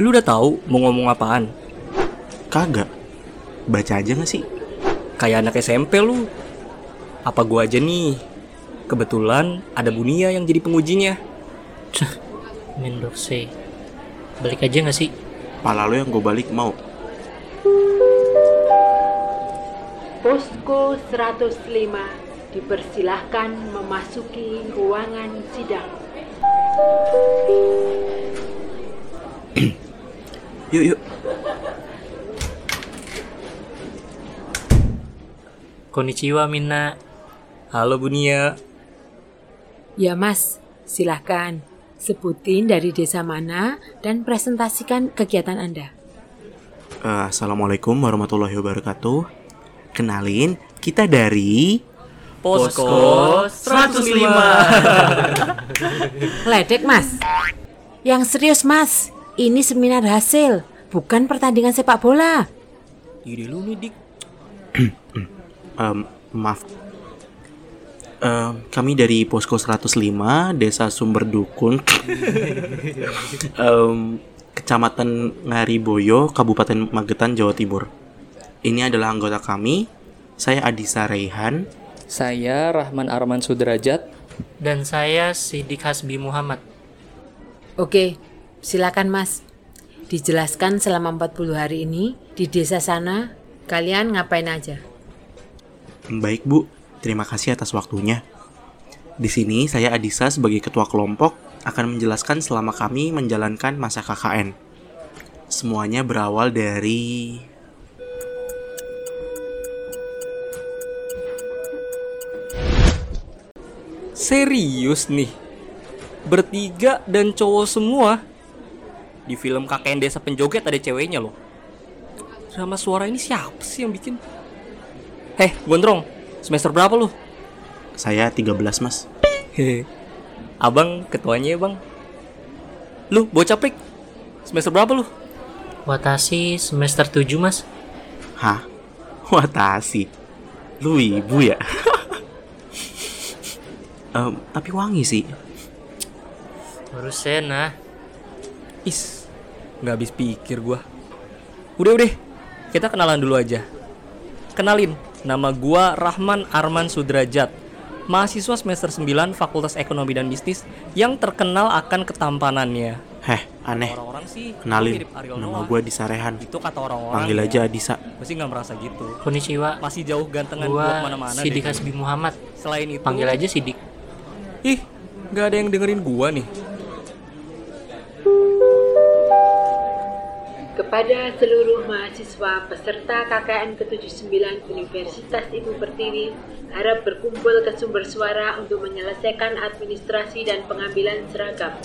Lu udah tahu mau ngomong apaan? Kagak. Baca aja gak sih? Kayak anak SMP lu. Apa gua aja nih? Kebetulan ada Bunia yang jadi pengujinya. Mendokse. Balik aja gak sih? Pala lo yang gue balik mau. Posko 105 dipersilahkan memasuki ruangan sidang. Yuk, yuk. Konnichiwa Minna. Halo Bunia. Ya mas, silahkan. Sebutin dari desa mana dan presentasikan kegiatan Anda. Eh, Assalamualaikum warahmatullahi wabarakatuh. Kenalin, kita dari... Posko 105. Ledek mas. Yang serius mas, ini seminar hasil, bukan pertandingan sepak bola. Ide lu nih dik. Maaf. Em, kami dari Posko 105, Desa Sumber Dukun. Em, Kecamatan Ngariboyo, Kabupaten Magetan, Jawa Timur. Ini adalah anggota kami. Saya Adisa Raihan. Saya Rahman Arman Sudrajat. Dan saya Sidik Hasbi Muhammad. Oke, silakan mas. Dijelaskan selama 40 hari ini di desa sana kalian ngapain aja. Baik Bu, terima kasih atas waktunya. Di sini saya Adisa sebagai ketua kelompok akan menjelaskan selama kami menjalankan masa KKN. Semuanya berawal dari Serius nih. Bertiga dan cowok semua. Di film KKN Desa Penjoget ada ceweknya loh. Drama suara ini siapa sih yang bikin? Heh, Gondrong. Semester berapa lu? saya 13 Mas. Hehe. Abang ketuanya ya, Bang. Lu bocah prik. Semester berapa lu? Watashi semester 7 mas. Hah? Watasi. Lu ibu ya? Em, tapi wangi sih. Baru Sena. Is, nggak habis pikir gua. Udah udah, kita kenalan dulu aja. Kenalin, nama gua Rahman Arman Sudrajat. Mahasiswa semester 9 Fakultas Ekonomi dan Bisnis yang terkenal akan ketampanannya. Heh, aneh. Orang-orang sih Kenalin, nama gue Disa Rehan. Itu kata orang-orang. Panggil ya. aja Adisa. Sih nggak merasa gitu. Konnichiwa. Masih jauh gantengan gua Gua ke mana-mana. Sidik. Hasbi Muhammad. Selain itu, Panggil aja Sidik. Ih, nggak ada yang dengerin gua nih. Kepada seluruh mahasiswa peserta KKN ke-79 Universitas Ibu Pertiwi, harap berkumpul ke sumber suara untuk menyelesaikan administrasi dan pengambilan seragam.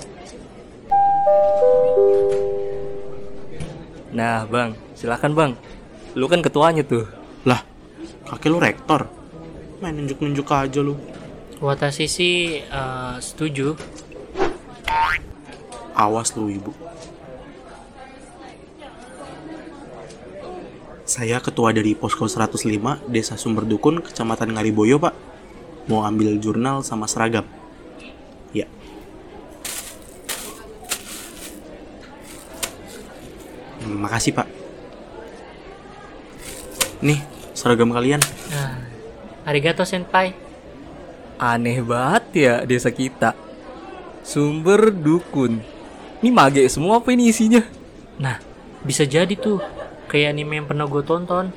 Nah, Bang, silakan Bang. Lu kan ketuanya tuh. Lah, kakek lu rektor. Main nunjuk-nunjuk aja lu. Watashi sih eh, setuju. Awas lu ibu. Saya ketua dari Posko 105 Desa Sumber Dukun, Kecamatan Ngariboyo, Pak. Mau ambil jurnal sama seragam. Ya. Hmm, Makasih, Pak. Nih, seragam kalian. Nah, arigato senpai. Aneh banget ya desa kita. Sumber dukun. Ini mage semua apa ini isinya? Nah, bisa jadi tuh kayak anime yang pernah gue tonton.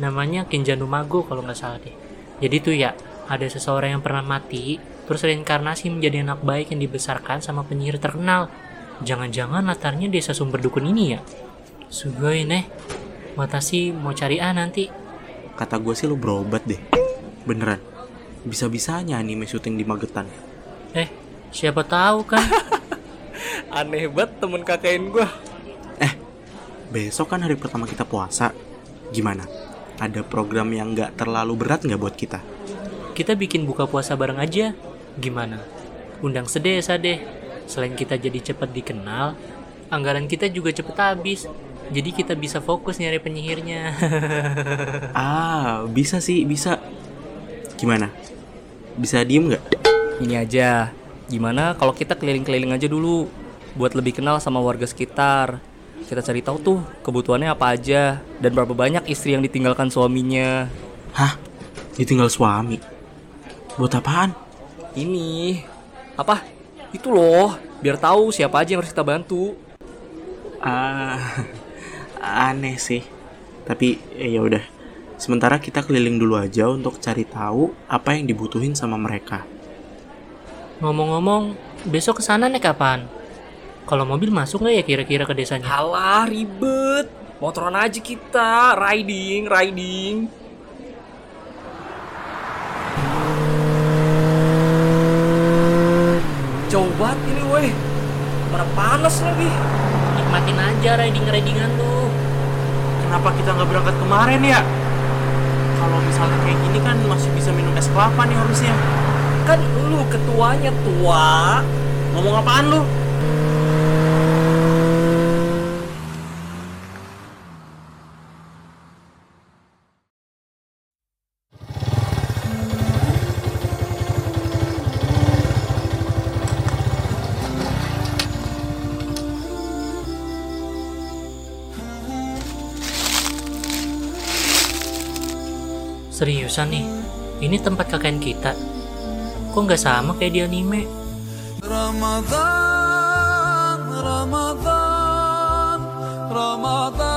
Namanya Kinjanu Mago kalau nggak salah deh. Jadi tuh ya, ada seseorang yang pernah mati, terus reinkarnasi menjadi anak baik yang dibesarkan sama penyihir terkenal. Jangan-jangan latarnya desa sumber dukun ini ya? Sugoi nih. Watashi mau cari A nanti. Kata gue sih lu berobat deh. Beneran. Bisa-bisanya anime syuting di Magetan. Eh, siapa tahu kan? Aneh banget temen KKN gua. Besok kan hari pertama kita puasa. Gimana? Ada program yang nggak terlalu berat nggak buat kita? kita bikin buka puasa bareng aja. Gimana? Undang sedesa deh. Selain kita jadi cepat dikenal, anggaran kita juga cepet habis. Jadi kita bisa fokus nyari penyihirnya. Ah, bisa sih, bisa. Gimana? Bisa diem nggak? Ini aja. Gimana kalau kita keliling-keliling aja dulu buat lebih kenal sama warga sekitar. Kita cari tahu tuh kebutuhannya apa aja dan berapa banyak istri yang ditinggalkan suaminya. Hah? Ditinggal suami? Buat apaan? Ini apa? Itu loh, biar tahu siapa aja yang harus kita bantu. Ah, aneh sih. Tapi eh, ya udah. Sementara kita keliling dulu aja untuk cari tahu apa yang dibutuhin sama mereka. Ngomong-ngomong, besok ke sana nih kapan? Kalau mobil masuk nggak ya kira-kira ke desanya? Halah ribet. Motoran aja kita, riding, riding. Jauh banget ini weh. Mana panas lagi. Nikmatin aja riding-ridingan lu. Kenapa kita nggak berangkat kemarin ya? Kalau misalnya kayak gini kan masih bisa minum es kelapa nih harusnya. Kan lu ketuanya tua. Ngomong apaan lu? Seriusan nih, ini tempat kakek kita. Kok nggak sama kayak di anime? Ramadan, Ramadan, Ramadan.